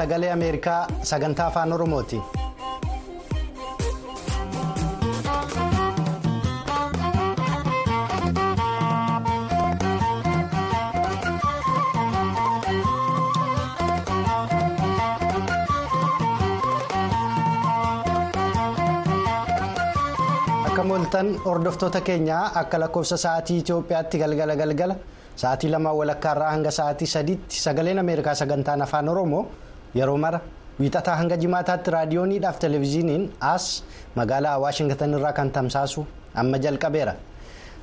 sagalee ameerikaa sagantaa afaan oromooti. mooltan hordoftoota keenyaa akka lakkoofsa sa'aatii itiyoophiyaatti galgala galgala sa'aatii lamaa walakkaarraa hanga sa'aatii sadiitti sagaleen ameerikaa sagantaan afaan oromoo yeroo mara wiixataa hanga jimaataatti raadiyooniidhaaf televezyiiniin as magaalaa waashingtan irraa kan tamsaasu amma jalqabeera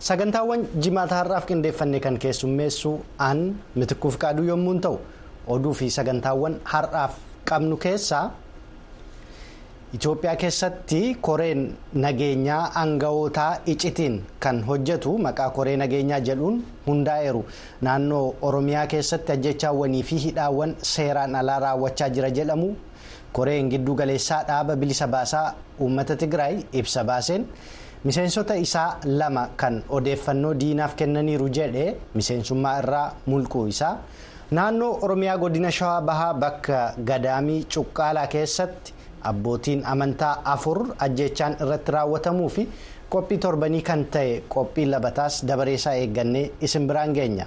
sagantaawwan jimaataa har'aaf qindeeffannee kan keessummeessu aan mitikkuuf qaaduu yommuu ta'u oduu fi sagantaawwan har'aaf qabnu keessaa. Itoophiyaa keessatti koreen nageenyaa aanga'ootaa icitiin kan hojjetu maqaa koree nageenyaa jedhuun hundaa'eeru. Naannoo Oromiyaa keessatti ajjechaawwanii fi hidhaawwan seeraan alaa raawwachaa jira jedhamu. Koreen giddu galeessaa dhaaba bilisa baasaa uummata Tigraay ibsa baaseen. Miseensota isaa lama kan odeeffannoo diinaaf kennaniiru jedhee miseensummaa irraa mulquu isaa. Naannoo Oromiyaa godina Shawaa Bahaa bakka Gadaamii Cuqqaalaa keessatti. Abbootiin amantaa afur ajjechaan irratti raawwatamuu fi qophii torbanii kan ta'e qophii labataas dabareessaa eeggannee isin biraan geenya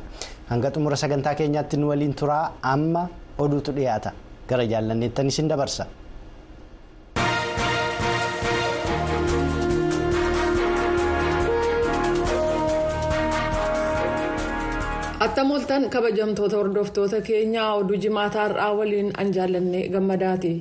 hanga xumura sagantaa keenyaatti nu waliin turaa amma oduutu dhiyaata gara jaallanneettan isin dabarsa. Attam mooltan kabajamtoota hordoftoota keenyaa oduu jimaataa har'aa waliin an gammadaati.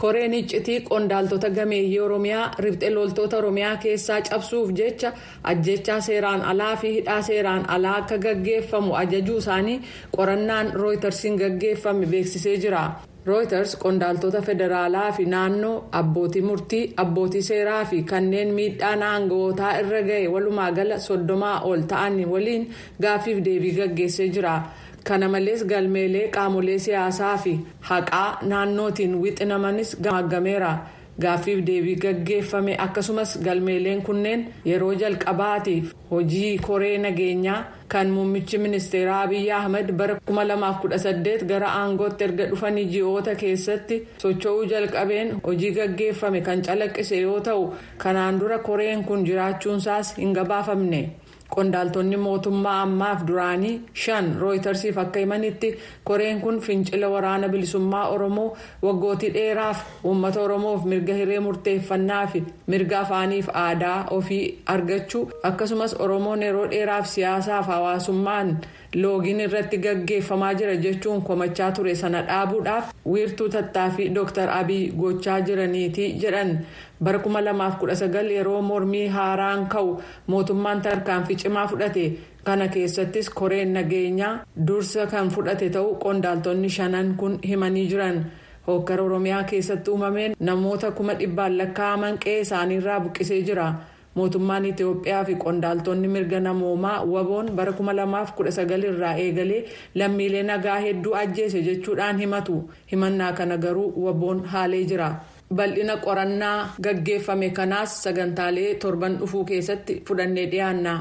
Koreen iccitii qondaaltota gameeyyii oromiyaa ribxe loltoota oromiyaa keessaa cabsuuf jecha ajjechaa seeraan alaa fi hidhaa seeraan alaa akka gaggeeffamu ajajuu isaanii qorannaan rooyitersiin gaggeeffame beeksisee jira rooyiters qondaaltota federaalaa fi naannoo abbootii murtii abbootii seeraa fi kanneen miidhaan aanga'ootaa irra ga'e walumaa gala soddomaa ol ta'an waliin gaaffiif deebii gaggeessee jira. Kana malees galmeelee qaamolee siyaasaa fi haqaa naannootiin wixinamanis gamaaggameera gaaffiif deebii gaggeeffame akkasumas galmeeleen kunneen yeroo jalqabaatiif hojii koree nageenyaa kan muummichi ministeeraa abiyyi ahmed bara 2018 gara aangootti erga dhufanii ji'oota keessatti socho'uu jalqabeen hojii gaggeeffame kan calaqqise yoo ta'u kanaan dura koreen kun jiraachuunsaas hin gabaafamne. Qondaaltonni mootummaa ammaaf duraanii shan rooyitersiif akka himanitti koreen kun fincila waraana bilisummaa oromoo waggootii dheeraaf uummata oromoof mirga hiree murteeffannaa fi mirga afaaniif aadaa ofii argachuu akkasumas oromoon yeroo dheeraaf siyaasaaf hawaasummaan loogiin irratti gaggeeffamaa jira jechuun komachaa ture sana dhaabuudhaaf wiirtuu tattaaffii dr abiy gochaa jiraniiti jedhan. Bara 2019 yeroo mormii haaraan ka'u mootummaan tarkaanfii cimaa fudhate. Kana keessattis koreen nageenyaa dursa kan fudhate ta'uu qondaaltonni shanan kun himanii jiran. Hokkara oromiyaa keessatti uumameen namoota kuma dhibbaan lakkaa'aman qe'ee isaaniirraa buqqisee jira. Mootummaan itiyoophiyaa fi qondaaltonni mirga namoomaa waboon bara 2019 irraa eegalee lammiilee nagaa hedduu ajjeese jechuudhaan himatu. Himannaa kana garuu waboon haalee jira. Bal'ina qorannaa gaggeeffame kanaas sagantaalee torban dhufuu keessatti fudhannee dhiyaanna.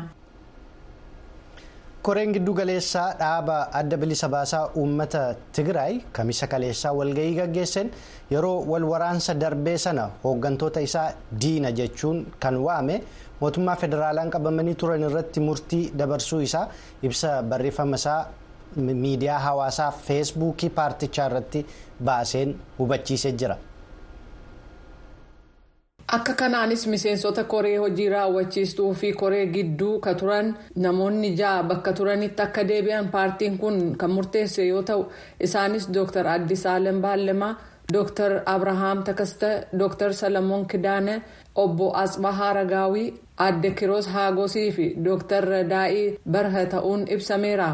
koreen giddu galeessaa dhaaba adda bilisa baasaa uummata tigraay kamisa kaleessaa walgahii gaggeesseen yeroo wal waraansa darbee sana hooggantoota isaa diina jechuun kan waame mootummaa federaalaan qabamanii turan irratti murtii dabarsuu isaa ibsa barreeffama isaa miidiyaa hawaasaa feesbuukii paartichaa irratti baaseen hubachiisee jira. Akka kanaanis miseensota koree hojii raawwachiistuu fi koree gidduu ka turan namoonni ja'a bakka turanitti akka deebi'an paartiin kun kan murteesse yoo ta'u isaanis dr. Addisaalem baallemaa dr abrahaam takasta dr salamoon kidaane obbo asbahaa ragaawii adde kiroos haagosii fi dr daa'ii barha ta'uun ibsameera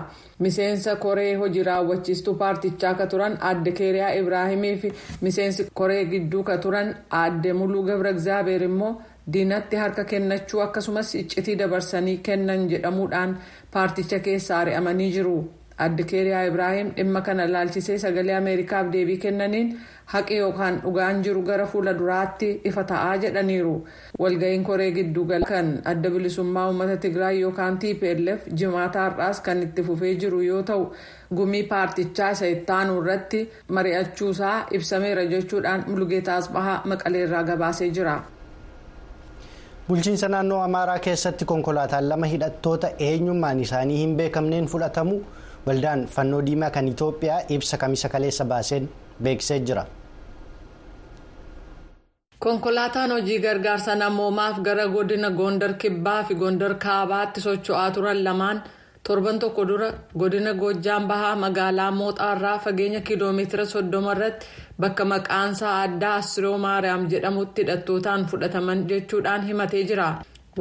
miseensa koree hojii raawwachiistuu paartichaa ka turan adde keeriyaa ibraahimii fi miseensi koree gidduu ka turan adde muluu gabra egzaabeer immoo diinatti harka kennachuu akkasumas iccitii dabarsanii kennan jedhamuudhaan paarticha keessa ari'amanii jiru addi keeriyaa ibraahim dhimma kana ilaalchisee sagalee ameerikaaf deebii kennaniin haqi yookaan dhugaan jiru gara fuula duraatti ifa ta'aa jedhaniiru walga'iin koree giddugala kan adda bilisummaa uummata tigraay yookaan tplf jimaata har'aas kan itti fufee jiru yoo ta'u gumii paartichaa isa ittaanu irratti mari'achuusaa ibsameera jechuudhaan mulgeetaa asbahaa maqaleerraa gabaasee jira. bulchiinsa naannoo amaaraa keessatti konkolaataan lama hidhattoota eenyummaan isaanii hin beekamneen fudhatamu waldaan fannoo diimaa kan itoophiyaa ibsa kamisa kaleessa baaseen beeksisee jira. konkolaataan hojii gargaarsa namoomaaf gara godina gondar kibbaa fi gondar kaabaatti socho'aa turan lamaan torban tokko dura godina goojjaan bahaa magaalaa mooxaarraa fageenya kiiloomeetira soddoma irratti bakka maqaansaa addaa asiroo maariyaam jedhamutti hidhattootaan fudhataman jechuudhaan himatee jira.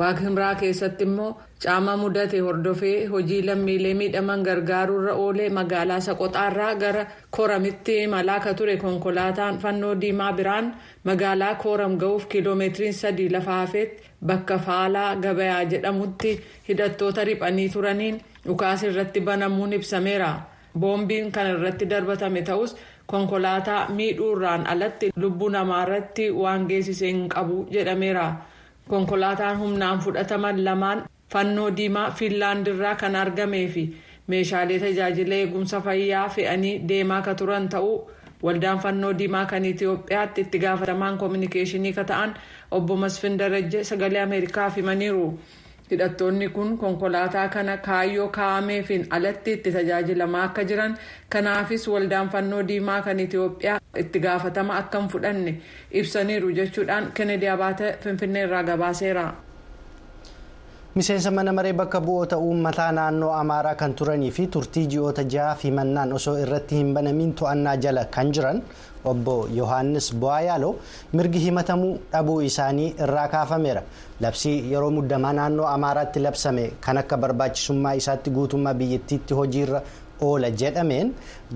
Waaqhimraa keessatti immoo caama mudate hordofee hojii lammiilee miidhaman gargaaruurra oolee magaalaa saqoxaarraa gara koramitti imalaa ture konkolaataan fannoo diimaa biraan magaalaa koram ga'uuf kiiloomeetiriin sadii lafa hafeetti bakka faalaa gabayaa jedhamutti hidhattoota riphanii turaniin dhukaasa irratti banamuun ibsameera boombiin kan irratti darbatame ta'us konkolaataa miidhuurraan alatti lubbuu namaarratti waan geessise hin qabu jedhameera. Konkolaataan humnaan fudhataman lamaan fannoo diimaa fiinlaandirraa kan argamee fi meeshaalee tajaajila eegumsa fayyaa fe'anii deemaa ka turan ta'uu waldaan fannoo diimaa kan itiyoophiyaatti itti gaafatamaan koominikeeshinii ka ta'an obbo masfin darajje sagalee ameerikaaf himaniiru hidhattoonni kun konkolaataa kana kaayyoo kaa'ameefiin alatti itti tajaajilamaa akka jiran kanaafis waldaan fannoo diimaa kan itiyoophiyaa itti gaafatama akka hin fudhanne ibsaniiru jechuudhaan kennedy abaate finfinnee irraa gabaaseera. Miseensa mana maree bakka bu'oota uummataa naannoo amaaraa kan turanii fi turtii ji'oota ja'aaf himannaan osoo irratti hin banamiin to'annaa jala kan jiran obbo yohaannis bu'aayaaloo mirgi himatamuu dhabuu isaanii irraa kaafameera labsii yeroo muddamaa naannoo amaaraatti labsame kan akka barbaachisummaa isaatti guutummaa biyyattiitti hojiirra oola jedhameen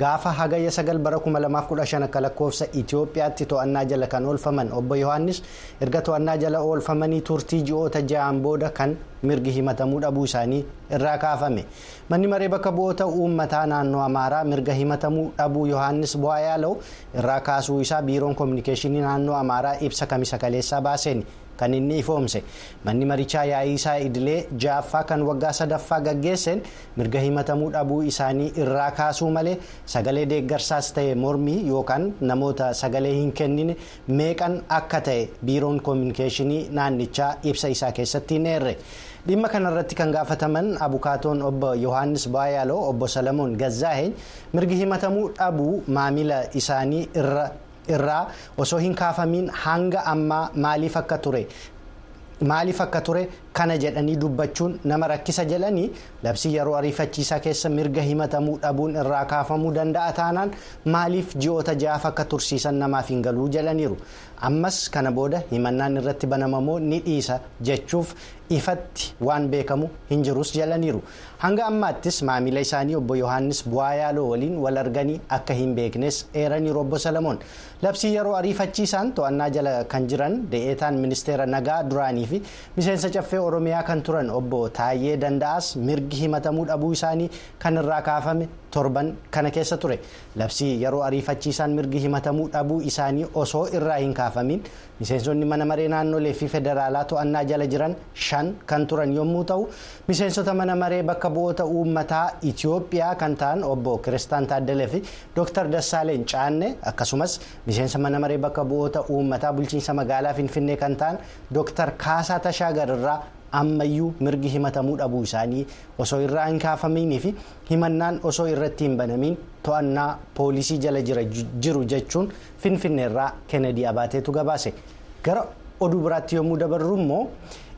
gaafa hagayya sagal bara 2015 akka lakkoofsa itiyoophiyaatti to'annaa jala kan oolfaman obbo yohaannis erga to'annaa jala oolfamanii turtii ji'oota ja'aan booda kan mirgi himatamuu dhabuu isaanii irraa kaafame manni maree bakka bu'oota uummataa naannoo amaaraa mirga himatamuu dhabuu yohaannis bu'aayaaloo irraa kaasuu isaa biiroon koominikeeshinii naannoo amaaraa ibsa kamisa kaleessaa baaseen kan inni ifoomse manni marichaa yaa'ii isaa idilee ja'affaa kan waggaa sadaffaa gaggeesseen mirga himatamuu dhabuu isaanii irraa kaasuu malee sagalee deeggarsaas ta'e mormii yookaan namoota sagalee hin kennine meeqan akka ta'e biiroon koominikeeshinii naannichaa ibsa isaa keessatti hin eerre. Dhimma kanarratti kan gaafataman abukaatoon obbo yohaannis baayaaloo obbo salamoon gazzaa'een mirgi himatamuu dhabuu maamila isaanii irra. irraa osoo hin kaafamiin hanga ammaa maaliif akka ture kana jedhanii dubbachuun nama rakkisa jedhanii labsii yeroo ariifachiisaa keessa mirga himatamuu dhabuun irraa kaafamuu danda'a taanaan maaliif ji'oota ja'aaf akka tursiisan namaaf hin galuu jedhaniiru ammas kana booda himannaan irratti banamamoo ni dhiisa jechuuf ifatti waan beekamu hin jirus jedhaniiru hanga ammaattis maamila isaanii obbo yohaannis bu'aayaaloo waliin wal arganii akka hin beeknes eeraniiru obbo salamoon labsii yeroo ariifachiisaan to'annaa jala kan jiran de'eetaan ministeera nagaa duraanii fi miseensa caffee oromiyaa kan turan obbo Taayyee Danda'as mirgi himatamuu dhabuu isaanii kan irraa kaafame torban kana keessa ture labsii yeroo ariifachiisaan mirgi himatamuu dhabuu isaanii osoo irraa hin kaafamin miseensonni mana maree naannolee fi federaalaa to'annaa jala jiran shan kan turan yommuu ta'u miseensota mana maree bakka bu'oota uummataa Itiyoophiyaa kan ta'an obbo Kiristaan Taaddalee fi Dr. Dassaaleen Caanne akkasumas miseensa mana maree bakka bu'oota uummataa bulchiinsa magaalaa Finfinnee kan ta'an Dr. Kaasaa Tashaagar irraa ammayyuu mirgi himatamuu dhabuu isaanii osoo irraa hin kaafamiinii fi himannaan osoo irratti hin banamiin to'annaa poolisii jala jiru jechuun finfinneerraa kennedy abaateetu gabaase gara oduu biraatti yommuu dabarru immoo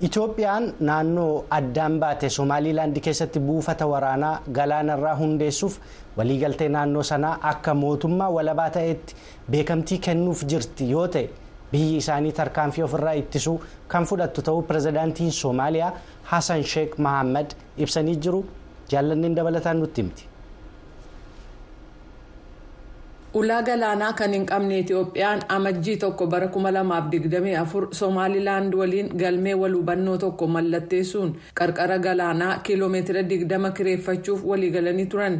itoophiyaan naannoo addaan baate somaaliilaandi keessatti buufata waraanaa galaanarraa hundeessuuf waliigaltee naannoo sanaa akka mootummaa walabaa ta'etti beekamtii kennuuf jirti yoo ta'e. Biyyi isaanii tarkaanfii ofirraa ittisuu kan fudhattu ta'uu pirezidaantiin soomaaliyaa hasan sheek mahammad ibsanii jiru jaallanneen dabalataan nutti himti. ulaa galaanaa kan hin qabne itoophiyaan amajjii tokko bara 2024 somaalilaand waliin galmee wal hubannoo tokko mallatteessuun qarqara galaanaa kiiloomeetira 20 kireeffachuuf waliigalanii turan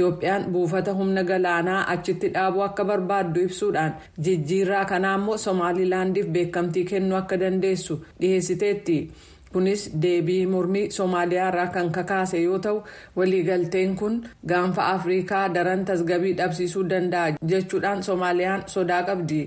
itoophiyaan buufata humna galaanaa achitti dhaabuu akka barbaaddu ibsuudhaan jijjiirraa kanaa immoo somaalilaandiif beekamtii kennuu akka dandeessu dhiheessiteetti. Kunis deebii mormii soomaaliyaa irraa kan kakaase yoo ta'u waliigalteen kun gaanfa afriikaa daran tasgabii dhabsiisuu danda'a jechuudhaan soomaaliyaan sodaa qabdi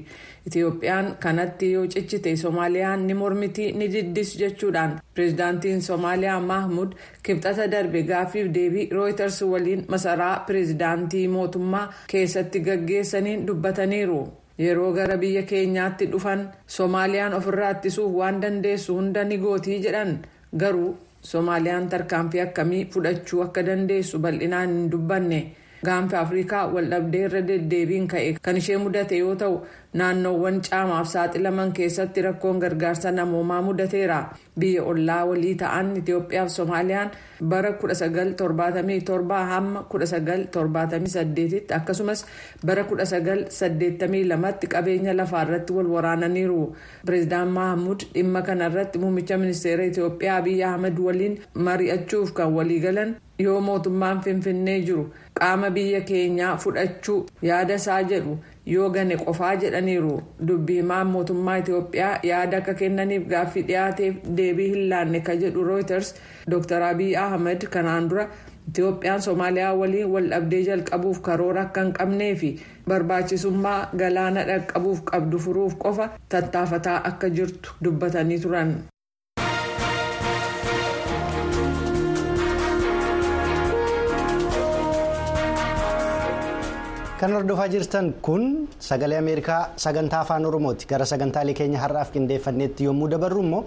itiyoophiyaan kanatti yoo cichite soomaaliyaan ni mormitii ni diddis jechuudhaan pireezidaantiin soomaaliyaa mahmud kibxata darbe gaaffiif deebii rooyiters waliin masaraa pireezidaantii mootummaa keessatti gaggeessaniin dubbataniiru. Yeroo gara biyya keenyaatti dhufan soomaaliyaan ofirraa ittisuuf waan dandeessu hunda ni gootii jedhan. Garuu soomaaliyaan tarkaanfii akkamii fudhachuu akka dandeessu bal'inaan hin dubbanne gaanfa afriikaa waldhabdee irra deddeebiin ka'e. Kan ishee mudate yoo ta'u naannoowwan caamaaf saaxilaman keessatti rakkoon gargaarsa namoomaa mudateera. Biyya ollaa walii ta'an itiyoophiyaaf soomaaliyaan bara 1977 hamma 1978 tti akkasumas bara 1982 tti qabeenya lafaa irratti wal waraananiiru. Pireezidaan mahamud dhimma kana irratti muummicha ministeera itiyoophiyaa abiy ahmed waliin mari'achuuf kan waliigalan yoo mootummaan finfinnee jiru qaama biyya keenyaa fudhachuu yaada isaa jedhu yoo gane qofaa jedhaniiru dubbii himaan mootummaa itiyoophiyaa yaada akka kennaniif gaaffii dhiyaateef deebii hin laanne ka jedhu rooyiters dr abiy ahmed kanaan dura itiyoophiyaan soomaaliyaa waliin wal dhabdee jalqabuuf karoora akka hin qabnee fi barbaachisummaa galaana dhaqqabuuf qabdu furuuf qofa tattaafataa akka jirtu dubbatanii turan. Kan hordofaa jirtan kun sagalee ameerikaa sagantaa afaan oromooti gara sagantaalee keenya har'aaf qindeeffanneetti yommuu dabarru immoo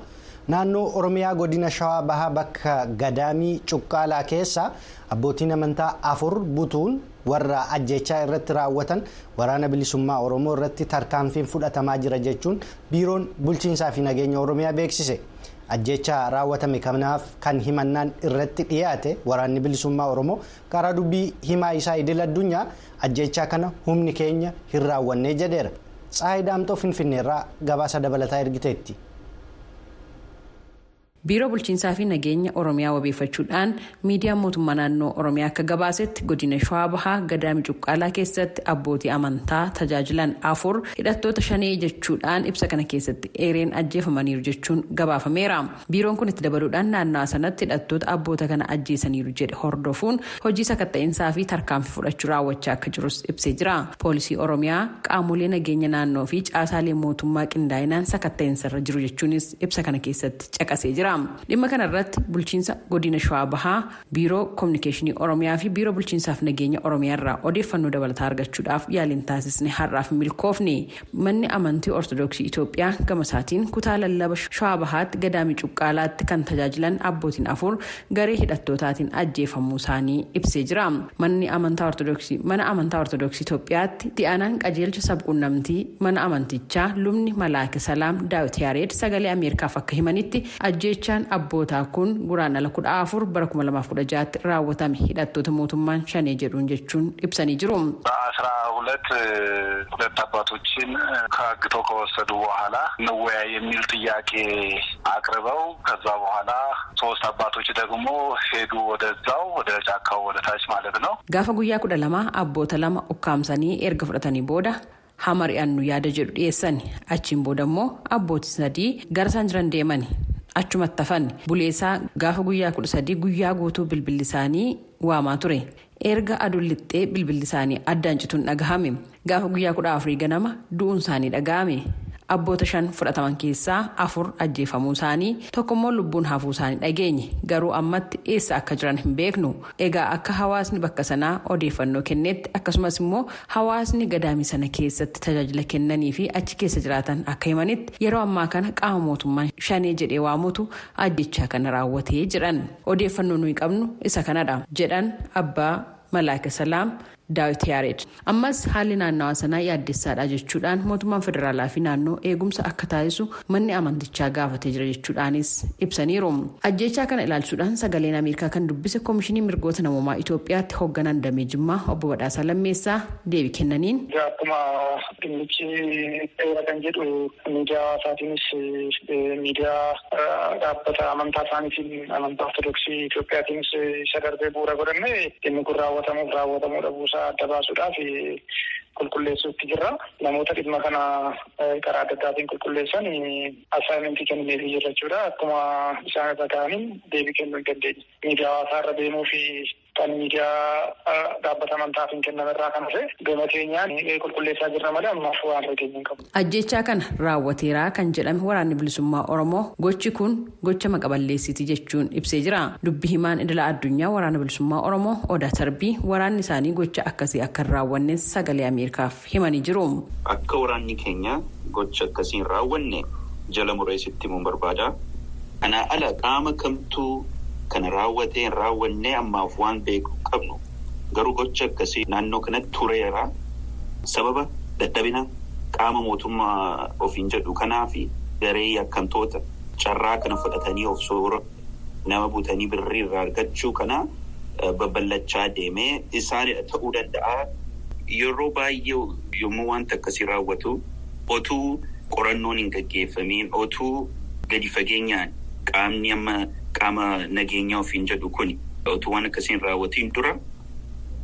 naannoo oromiyaa godina shawaa bahaa bakka gadaamii cuqqaalaa keessa abbootiin amantaa afur butuun warra ajjechaa irratti raawwatan waraana bilisummaa oromoo irratti tarkaanfiin fudhatamaa jira jechuun biiroon bulchiinsaa fi nageenya oromiyaa beeksise. Ajjecha raawwatame kanaaf kan himannaan irratti dhiyaate waraanni bilisummaa oromoo karaa dubbii himaa isaa idil addunyaa ajjechaa kana humni keenya hin raawwannee jedheera tsaayi daamxoo finfinneerraa gabaasa dabalataa ergiteetti. Biiroo bulchiinsaa fi nageenya oromiyaa wabeeffachuudhaan miidiyaan mootummaa naannoo oromiyaa akka gabaasetti godina shawaa bahaa gadaami cuqqaalaa keessatti abbootii amantaa tajaajilan afur hidhattoota shanee jechuudhaan ibsa kana keessatti eereen ajjeefamaniiru jechuun gabaafameera biiroon kun itti dabaluudhaan naannawaa sanatti hidhattoota abboota kana ajjeesaniiru jedhe hordofuun hojii sakatta'insaa fi tarkaanfii fudhachuu raawwachaa akka jirus ibsee jira poolisii oromiyaa qaamolee nageenya naannoo fi caasaalee mootummaa qindaa'inaan sakatta'insa jiru jechuunis ibsa kana keessatti caqasee jira. Dhimma kana irratti bulchiinsa godina shawaa bahaa biiroo koominikeeshinii oromiyaa fi biiroo bulchiinsaaf nageenya oromiyaa irraa odeeffannoo dabalataa argachuudhaaf yaaliin taasisne har'aaf milkoofne. Manni amantii ortodoksii itoophiyaa gama isaatiin kutaa lallaba shawaa bahaatti gadaamii cuqqaalaatti kan tajaajilan abbootiin afur garee hidhattootaatiin ajjeefamuu isaanii ibsee jira. Manni amantaa ortodoksii mana amantaa ortodoksii itoophiyaatti di'aanaan qajeelcha sabquunnamtii mana amantichaa lubni malaaka salaam daawit yaareed sagalee ameerikaaf akka himanitti Fiigichaan abbootaa kun guraan ala kudha afur bara kuma lamaaf kudha jaatti raawwatame hidhattoota mootummaan shanee jedhuun jechuun ibsanii jiru. በአስራ hulatti hulatti abbaatochiin ከህግ ከወሰዱ በኋላ እንወያይ የሚል ጥያቄ xiyyaaqee ከዛ kazaa ሶስት አባቶች abbaatochi ሄዱ ወደዛው ወደ ጫካው ወደ ታች ማለት ነው። gaafa guyyaa kudha lama abboota lama ukkaamsanii erga fudhatanii booda hamar yaada jedhu dhiyeessan achiin booda immoo abbooti sadii gara isaan jiran deemani. Achumatti hafan buleessaa gaafa guyyaa kudha sadii guyyaa guutuu bilbilli isaanii waamaa ture. Erga aduun lixxee bilbilli isaanii addaan cituun dhagahame gaafa guyyaa kudha afurii ganama du'uun isaanii dhagahame abboota shan fudhataman keessaa afur ajjeefamuu isaanii tokkommoo lubbuun hafuu isaanii dhageenye. Garuu ammatti eessa akka jiran hin beeknu? Egaa akka hawaasni bakka sanaa odeeffannoo kennetti akkasumas immoo hawaasni gadaamii sana keessatti tajaajila kennanii fi achi keessa jiraatan akka himanitti yeroo ammaa kana qaama mootummaan shanee jedhee waamutu ajjechaa kana raawwatee jedhan odeeffannoo nuyi qabnu isa kanadha jedhan abbaa malaaka salaam. Daawit yaareed. Ammas haalli naannawaa sanaa yaaddessaadha jechuudhaan mootummaan federaalaa fi naannoo eegumsa akka taasisu manni amantichaa gaafatee jira jechuudhaanis ibsaniiru. Ajjechaa kana ilaalchuudhaan sagaleen ameerikaa kan dubbise koomishinii mirgoota namoomaa itoophiyaatti hoogganaan damee jimmaa obbo Badhaasaa Lammeessaa deebii kennaniin. akkuma dhimmichi kan jedhu miidiyaa hawaasaatiinis miidiyaa dhaabbata amantaa isaaniitiin amantaa ortodoksii Itoophiyaatiinis isa darbee bu'uura godhanne dhimmi kun raawwatamuuf raawwatamuu dhabuusaa adda baasuudhaaf qulqulleessuutti jirra. Namoota dhimma kana karaa adda addaatiin qulqulleessan assaayimentii kennineefii jira jechuudha. Akkuma isaan irra ta'aniin deebii kennuu hin dandeenye. Miidiyaa hawaasaa irra deemuu fi kan miidiyaa dhaabbata amantaaf hin kenname irraa kan hafe gama keenyaan qulqulleessaa jirra malee ammaaf waan hin qabu. Ajjechaa kana raawwateeraa kan jedhame waraanni bilisummaa Oromoo gochi kun gocha maqaballeessiiti jechuun ibsee jira. Dubbi himaan idila addunyaa waraana bilisummaa Oromoo Odaa Tarbii waraanni isaanii gocha akkasii akka hin raawwanne sagalee Ameerikaaf himanii jiru. Akka waraanni keenya gocha akkasii hin raawwanne jala mureessitti himuun barbaada. Kanaa ala qaama kamtuu kana raawwatee hin raawwanne ammaaf waan beeku qabnu garuu gocha akkasii naannoo kanatti tureera sababa dadhabina qaama mootummaa ofiin jedhu kanaa fi garee yakkamtoota carraa kana fudhatanii of soora nama butanii birrii irraa argachuu kana babal'achaa deemee isaanidha ta'uu danda'a. Yeroo baay'ee yommuu wanta akkasii raawwatu otuu qorannoon hin gaggeeffamiin otuu gadi fageenyaan qaamni amma qaama nageenyaa ofiin jedhu kun otuu waan akkasiin raawwatiin dura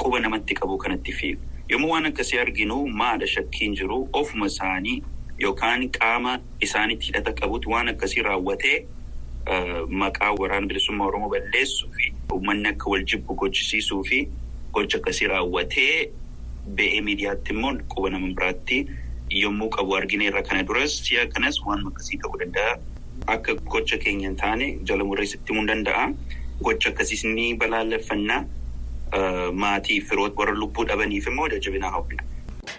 quba namatti qabu kanatti fiigu. Yommuu waan akkasii arginu maadha shakkiin jiru ofuma isaanii yookaan qaama isaanitti hidhata qabutu waan akkasii raawwatee maqaa waraana bilisummaa Oromoo balleessuu fi uummanni akka wal jibbu gochisiisuu fi gocha akkasii raawwatee ba'ee miidiyaatti immoo quba nama biraatti yommuu qabu argineerra kana duras si'a kanas waan akkasii ta'uu danda'a. Akka gocha keenya hin taane jala murreessitti himuu danda'a. Gocha akkasiis ni balaaleffannaa maatii firoota warra lubbuu dhabaniif immoo jajjabinaa hawwina.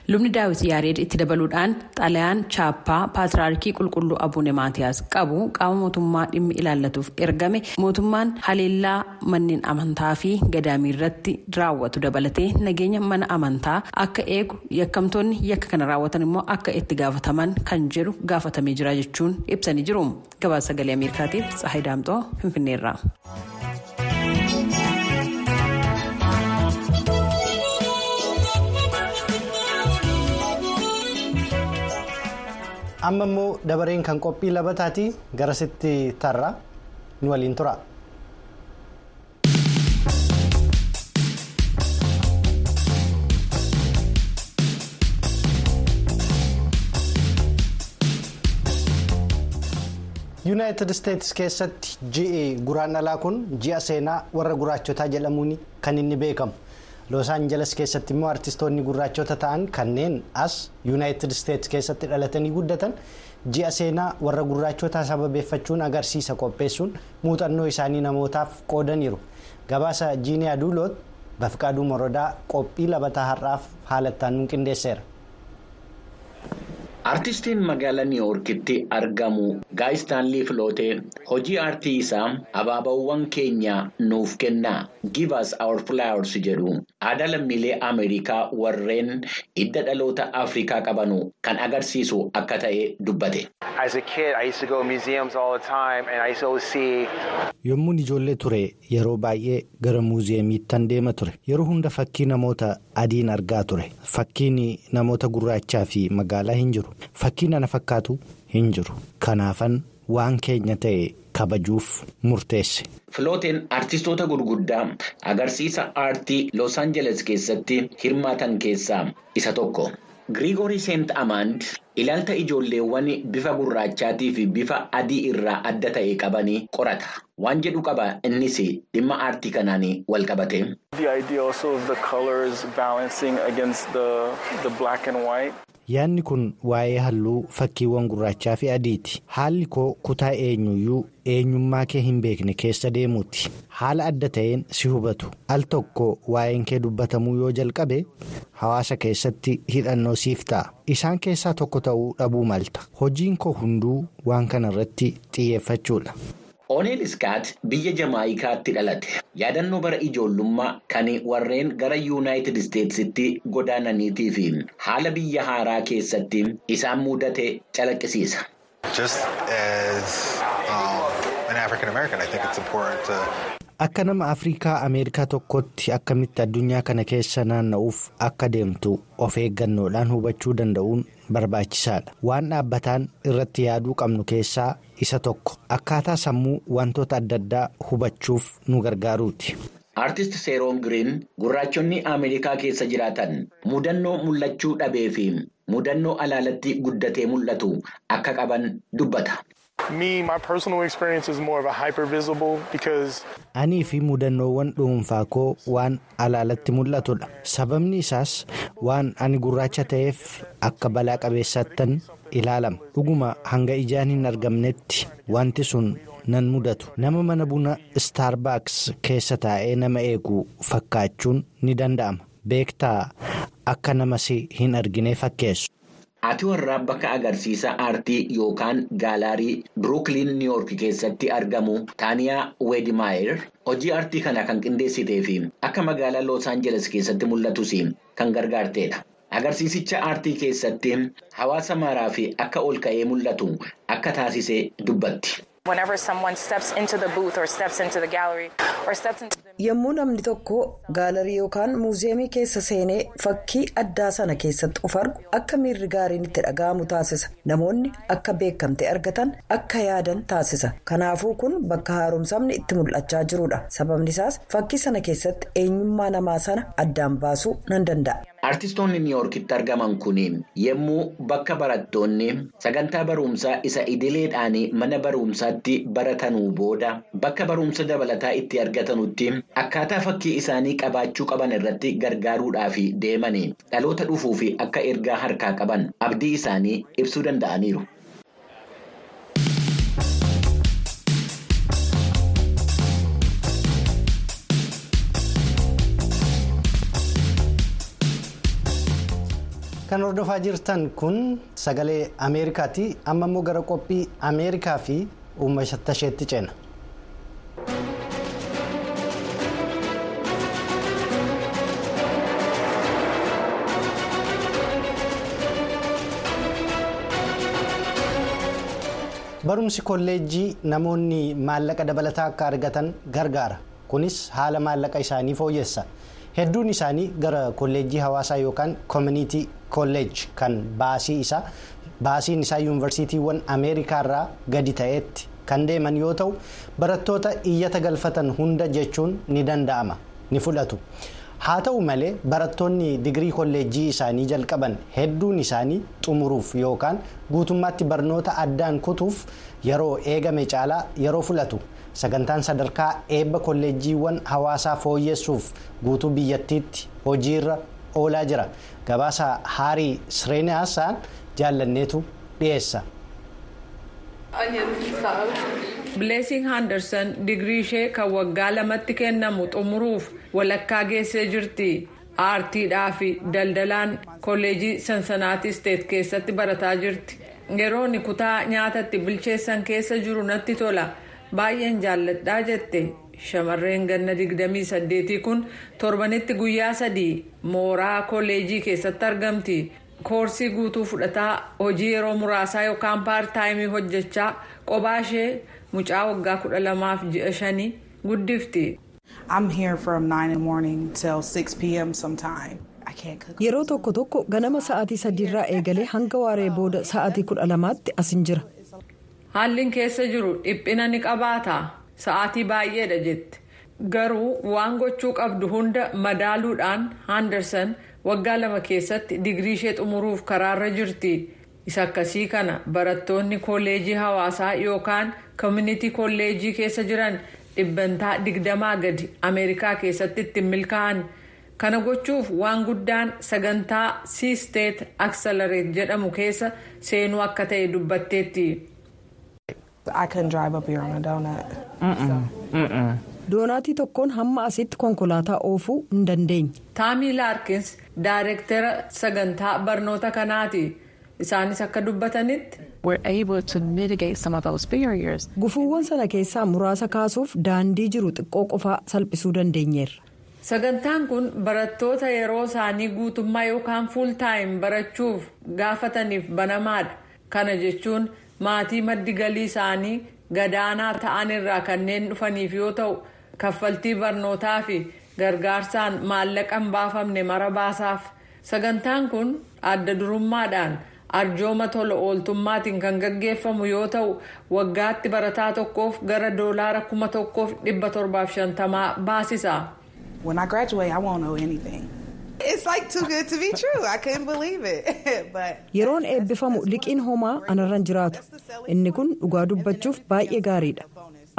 Lubni Daawit Yaareed itti dabaluudhaan xalayaan chaappaa paatriyaarkii qulqulluu Abuune Maatiyaas qabu qaama mootummaa dhimmi ilaallatuuf ergame mootummaan haleellaa manneen amantaa fi gadaamii irratti raawwatu dabalatee nageenya mana amantaa akka eegu yakkamtoonni yakka kana raawwatan immoo akka itti gaafataman kan jedhu gaafatamee jira jechuun ibsanii jiru. Gabaasa sagalee Ameerikaatiif Tsahayi Daamxoo Finfinneerra. Amma immoo dabareen kan qophii labataati garasitti tarra nu waliin tura. yuunaayitid isteetsi keessatti ji'i guraandhalaa kun ji'a seenaa warra gurraachotaa jedhamuun kan inni beekamu. Los aangeles keessatti immoo artistoonni gurraachota ta'an kanneen as yuunaayitid isteetsi keessatti dhalatanii guddatan ji'a seenaa warra gurraachotaa sababeeffachuun agarsiisa qopheessuun muuxannoo isaanii namootaaf qoodaniiru gabaasa jiiniyaa duuloot bafqaaduu morodaa qophii labataa har'aaf haalattaan nu qindeesseera. Artistiin magaalaa Niiwuorkitti argamu Gaay Istaanlii Filootee hojii aartii isaa abaabawwan keenya nuuf kennaa give us our flowers jedhu. Aadaa lammiilee Ameerikaa warreen hidda dhaloota Afrikaa qabanu kan agarsiisu akka ta'e dubbate. Yommuun ijoollee ture yeroo baay'ee gara muuziyeemiittan deema ture. Yeroo hunda fakkii namoota adiin argaa ture. Fakkiin namoota gurraachaa fi magaalaa hin jiru. Fakkiin ana fakkaatu hin jiru. Kanaafan waan keenya ta'e kabajuuf murteesse. Filooteen artistoota gurguddaa agarsiisa aartii Los Angeles keessatti hirmaatan keessaa isa tokko. Girigorii Seent Amaand ilaalcha ijoolleewwan bifa gurraachaatii fi bifa adii irraa adda ta'e qabanii qorata. Waan jedhu qaba innis dhimma aartii kanaan wal qabate. Yaadni kun waa'ee halluu fakkiiwwan gurraachaa fi adiiti. Haalli koo kutaa eenyuyyuu eenyummaa kee hin beekne keessa deemuuti. Haala adda ta'een si hubatu. Al tokko waa'een kee dubbatamuu yoo jalqabe hawaasa keessatti hidhannoo siif ta'a. Isaan keessaa tokko ta'uu dhabuu malta. Hojiin koo hunduu waan kana irratti xiyyeeffachuudha. Ooneel Iskaat biyya Jamaayikaatti dhalate. Yaadannoo bara ijoollummaa kan warreen gara Yuunaayitid Isteetsitti godaananiitii fi haala biyya haaraa keessatti isaan mudate calaqqisiisa. Akka nama Afrikaa Ameerikaa tokkotti akkamitti addunyaa kana keessa naanna'uuf akka deemtu of eeggannoodhaan hubachuu danda'uun barbaachisaadha. Waan dhaabbataan irratti yaaduu qabnu keessaa isa tokko akkaataa sammuu wantoota adda addaa hubachuuf nu gargaaruuti. Aartist Seeroon Giriin gurraachonni Ameerikaa keessa jiraatan mudannoo mul'achuu dhabee fi mudannoo alaalatti guddatee mul'atu akka qaban dubbata. Me, my personal experience is more of a hyper visible because. Anii fi mudannoowwan dhuunfaa koo waan alaalatti mul'atudha. Sababni isaas waan ani gurraacha ta'eef akka balaa qabeessattan ilaalama. Dhuguma hanga ijaan hin argamnetti wanti sun nan mudatu. Nama mana buna Starbucks keessa taa'ee nama eegu fakkaachuun ni danda'ama. Beektaa akka namas hin argine fakkeessu. Haati warraa bakka agarsiisa aartii yookaan gaalaarii Brooklyn New York keessatti argamu Taaniyaa Weedimaayir hojii aartii kana kan qindeessitee fi akka magaalaa Los Angeles keessatti mul'atus kan gargaartedha. Agarsiisicha aartii keessatti hawaasa maaraa fi akka ol ka'ee mul'atu akka taasisee dubbatti. Yommuu namni tokko gaalarii yookaan muuziyeemii keessa seenee fakkii addaa sana keessatti of argu akka miirri gaariin itti dhaga'amu taasisa. Namoonni akka beekamte argatan akka yaadan taasisa. Kanaafuu kun bakka haaromsamni itti mul'achaa jirudha. Sababni isaas fakkii sana keessatti eenyummaa namaa sana addaan baasuu nan danda'a. Aartistoonni Niiwoorkitti argaman kun yommuu bakka barattoonni sagantaa barumsaa isa idileedhaan mana barumsaatti baratanuu booda bakka barumsa dabalataa itti argatanutti akkaataa fakkii isaanii qabaachuu qaban irratti gargaaruudhaaf deemanii dhaloota dhufuu fi akka ergaa harkaa qaban abdii isaanii ibsuu danda'aniiru. kan hordofaa jirtan kun sagalee ameerikaati amma gara qophii ameerikaa fi uummata isheetti ceena. barumsi kolleejjii namoonni maallaqa dabalataa akka argatan gargaara kunis haala maallaqa isaanii fooyyessa. hedduun isaanii gara kolleejjii hawaasaa yookaan koomunitii kolleej kan baasii isaa baasiin isaa yuunivarsiitiiwwan ameerikaarraa gadi ta'etti kan deeman yoo ta'u barattoota iyyata galfatan hunda jechuun ni danda'ama ni fudhatu haa ta'u malee barattoonni digirii kolleejjii isaanii jalqaban hedduun isaanii xumuruuf yookaan guutummaatti barnoota addaan kutuuf yeroo eegame caalaa yeroo fudhatu. sagantaan sadarkaa eebba kolleejjiiwwan hawaasaa fooyyessuuf guutuu biyyattiitti hojiirra oolaa jira gabaasa haarii sireenaasaan jaallanneetu dhiyeessa. bileesing haandarsan digirii ishee kan waggaa lamatti kennamu xumuruuf walakkaa geessee jirti aartiidhaa fi daldalaan kolleejii sansanaati isteet keessatti barataa jirti yeroon kutaa nyaatatti bilcheessan keessa jiru natti tola. baay'een jaalladhaa jette shamarreen ganna 28 kun torbanitti guyyaa sadii mooraa kolleejii keessatti argamti koorsii guutuu fudhataa hojii yeroo muraasaa yookaan paartaayimii hojjechaa qophaa ishee mucaa waggaa 12 ji'a shanii guddifti. yeroo tokko tokko ganama sa'aatii sadiirraa eegalee hanga waaree booda sa'aatii kudha lamaatti asin jira. haalli keessa jiru dhiphina ni qabaata sa'aatii baay'eedha jette garuu waan gochuu qabdu hunda madaaluudhaan haandarsan waggaa lama keessatti digirii ishee xumuruuf karaarra jirti. Isa akkasii kana barattoonni kolleejii hawaasaa yookaan koomunitii kolleejii keessa jiran dhibbantaa digdamaa gadi ameerikaa keessatti ittiin milkaa'an. Kana gochuuf waan guddaan sagantaa siisteet aksalareet jedhamu keessa seenuu akka ta'e dubbatteetti. doonaatii tokkoon hamma asitti konkolaataa oofuu hin dandeenye. taamii laarkins daayirektara sagantaa barnoota kanaati isaanis akka dubbatanitti. gufuuwwan sana keessaa muraasa kaasuuf daandii jiru xiqqoo qofaa salphisuu dandeenyeerra. sagantaan kun barattoota yeroo isaanii guutummaa yookaan fuul taayim barachuuf gaafataniif banamaadha kana jechuun. maatii maddi galii isaanii gadaanaa ta'an irraa kanneen dhufaniif yoo ta'u kaffaltii barnootaa fi gargaarsaan maallaqa hin baafamne mara baasaaf sagantaan kun adda durummaadhaan arjooma tola ooltummaatiin kan gaggeeffamu yoo ta'u waggaatti barataa tokkoof gara doolaara kuma tokkoof dhibba torbaaf shantamaa baasisa when I graduate, I won't know anything. It's like too good to be true. I couldn't believe it. but yeroon eebbifamu liqiin homaa anarra hin jiraatu inni kun dhugaa dubbachuuf baay'ee gaariidha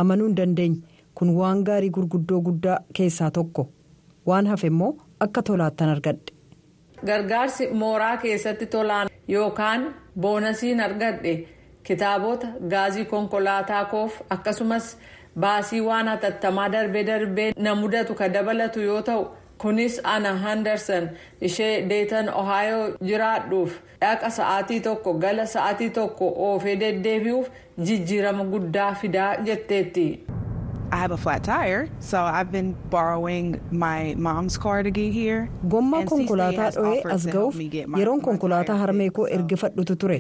amanuu hin dandeenye kun waan gaarii gurguddoo guddaa keessaa tokko waan hafe immoo akka tolaattan argadhe. gargaarsi mooraa keessatti tolaan yookaan boonasiin argadhe kitaabota gaazii konkolaataa koof akkasumas baasii waan hatattamaa darbee darbee na mudatu ka dabalatu yoo ta'u. kunis ana handarsan ishee deetan ohaayoo jiraadhuuf dhaqa sa'aatii tokko gala sa'aatii tokko oofee deddeebi'uuf jijjiirama guddaa fidaa jetteetti. I have a flat tire, so I've been borrowing my mom's car to get here. Gommaa konkolaataa dho'ee as ga'uuf yeroon konkolaataa harmee koo ergifadhutu ture.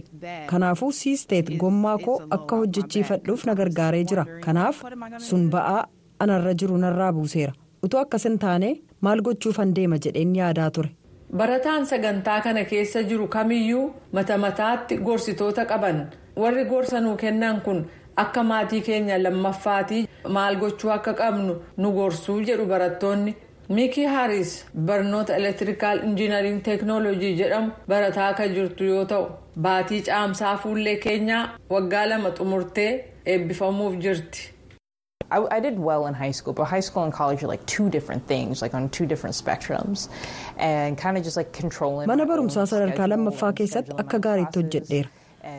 Kanaafuu siisteet gommaa koo akka hojjechiifadhuuf na gargaaree jira. Kanaaf sun ba'aa anarra jiru narraa buuseera. Utuu akkasin taane maal gochuufan deema jedheen yaadaa ture. Barataan sagantaa kana keessa jiru kamiyyuu mata mataatti gorsitoota qaban. Warri gorsa nuu kennan kun akka maatii keenya lammaffaatii maal gochuu akka qabnu nu gorsuu jedhu barattoonni. Miki Haris barnoota elektirikaal injiinariin teeknooloojii jedhamu barataa akka jirtu yoo ta'u baatii caamsaa fuullee keenyaa waggaa lama xumurtee eebbifamuuf jirti. I, I did well in high school, but high school and college are like two different things, like on two different spectrums, and kind of just like controlling. Mana barumsaa sadarkaa lammaffaa keessatti akka gaariitti hojjedheera.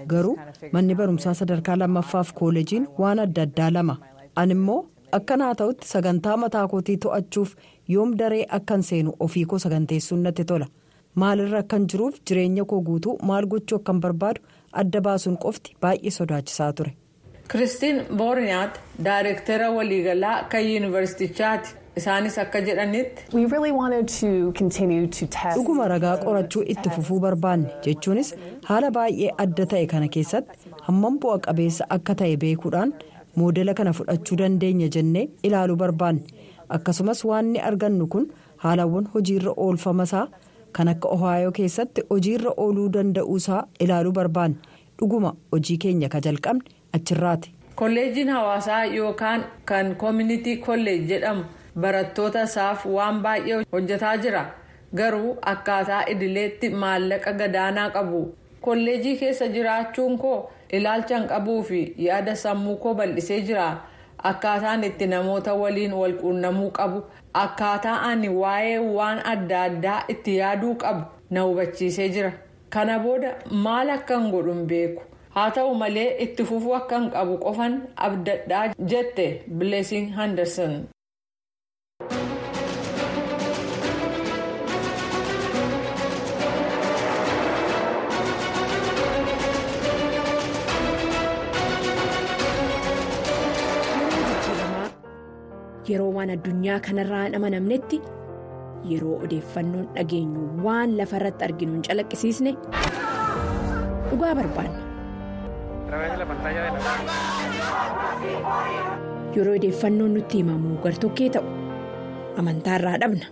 Garuu manni barumsaa sadarkaa lammaffaaf kooleejiin waan adda addaa lama. Ani immoo akka naa ta'utti sagantaa mataa kootii to'achuuf yoom daree akkan seenu ofii koo saganteessuun natti tola. Maalirra akkan jiruuf jireenya koo guutuu maal gochuu akkan barbaadu adda baasuun qofti baay'ee sodaachisaa ture. Kiristiin Boorniyaat daayirektara waliigalaa kan yuunivarsiitichaati. Isaanis akka jedhanitti. Dhuguma ragaa qorachuu itti fufuu barbaanne jechuunis haala baay'ee adda ta'e kana keessatti hammam bu'a qabeessa akka ta'e beekuudhaan moodela kana fudhachuu dandeenya jennee ilaaluu barbaanne akkasumas waan argannu kun haalawwan hojiirra oolfamasaa kan akka ohaayoo keessatti hojiirra ooluu danda'uusaa ilaaluu barbaanne dhuguma hojii keenya ka jalqabne achirraati. kolleejiin hawaasaa yookaan kan koominiti kolleej jedhamu barattoota isaaf waan baay'ee hojjetaa jira. Garuu akkaataa idileetti maallaqa gadaanaa qabu. Kolleejii keessa jiraachuun koo ilaalchan qabuu fi yaada sammuu koo bal'isee jira. Akkaataan itti namoota waliin walquunnamuu qabu. Akkaataa ani waa'ee waan adda addaa itti yaaduu qabu na hubachiisee jira. Kana booda maal akkan godhun beeku. haa ta'u malee itti fufuu akkan qabu qofan abdadhaa jette bileesing handerson. Yeroo waan addunyaa kanarraa hin amanamnetti yeroo odeeffannoon dhageenyu waan lafa irratti arginu hin calaqqisiisne dhugaa barbaanna. yeroo odeeffannoon nutti himamu gartokkee ta'u amantaarraa dhabna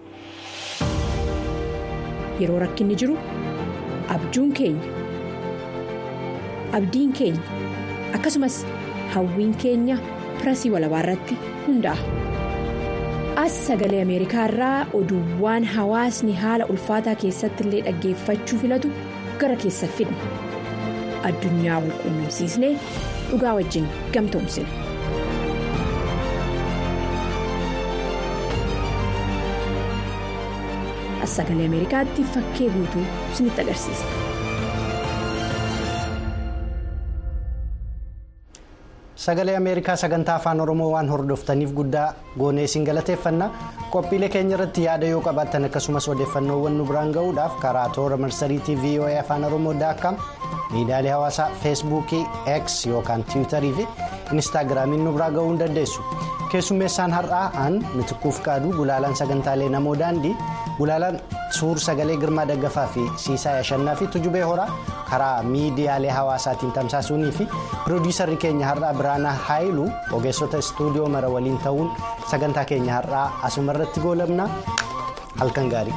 yeroo rakkinni jiru abjuun keenya abdiin keenya akkasumas hawwiin keenya pirasii walabaarratti hundaa'a. As sagalee ameerikaa irraa oduuwwan hawaasni haala ulfaataa keessatti illee dhaggeeffachuu filatu gara keessa fidna addunyaa wal quunnamsiisnee dhugaa wajjin gamtoomsina. as sagalee ameerikaatti fakkee guutuu isinitti agarsiisa. Sagalee ameerikaa sagantaa afaan oromoo waan hordoftaniif guddaa goonee isin galateeffanna qophiilee keenya irratti yaada yoo qabaattan akkasumas odeeffannoowwan nu biraan ga'uudhaaf karaa toora marsariitii voa afaan oromoo daakkaam miidiyaalee hawaasaa feesbuukii x yookaan tiwiitarii fi inistaagiraamiin nu biraa ga'uu hin dandeessu keessummeessaan har'aa aan mitikkuuf qaadu gulaalaan sagantaalee namoo daandii gulaalaan suur sagalee girmaa daggafaa fi siisaa yashannaa fi tujubee horaa karaa miidiyaalee hawaasaatiin tamsaasuunii fi piroodiisarri keenya har'aa biraanaa haayiluu ogeessota istuudiyoo mara waliin ta'uun sagantaa keenya har'aa asuma irratti goolabna halkan gaarii.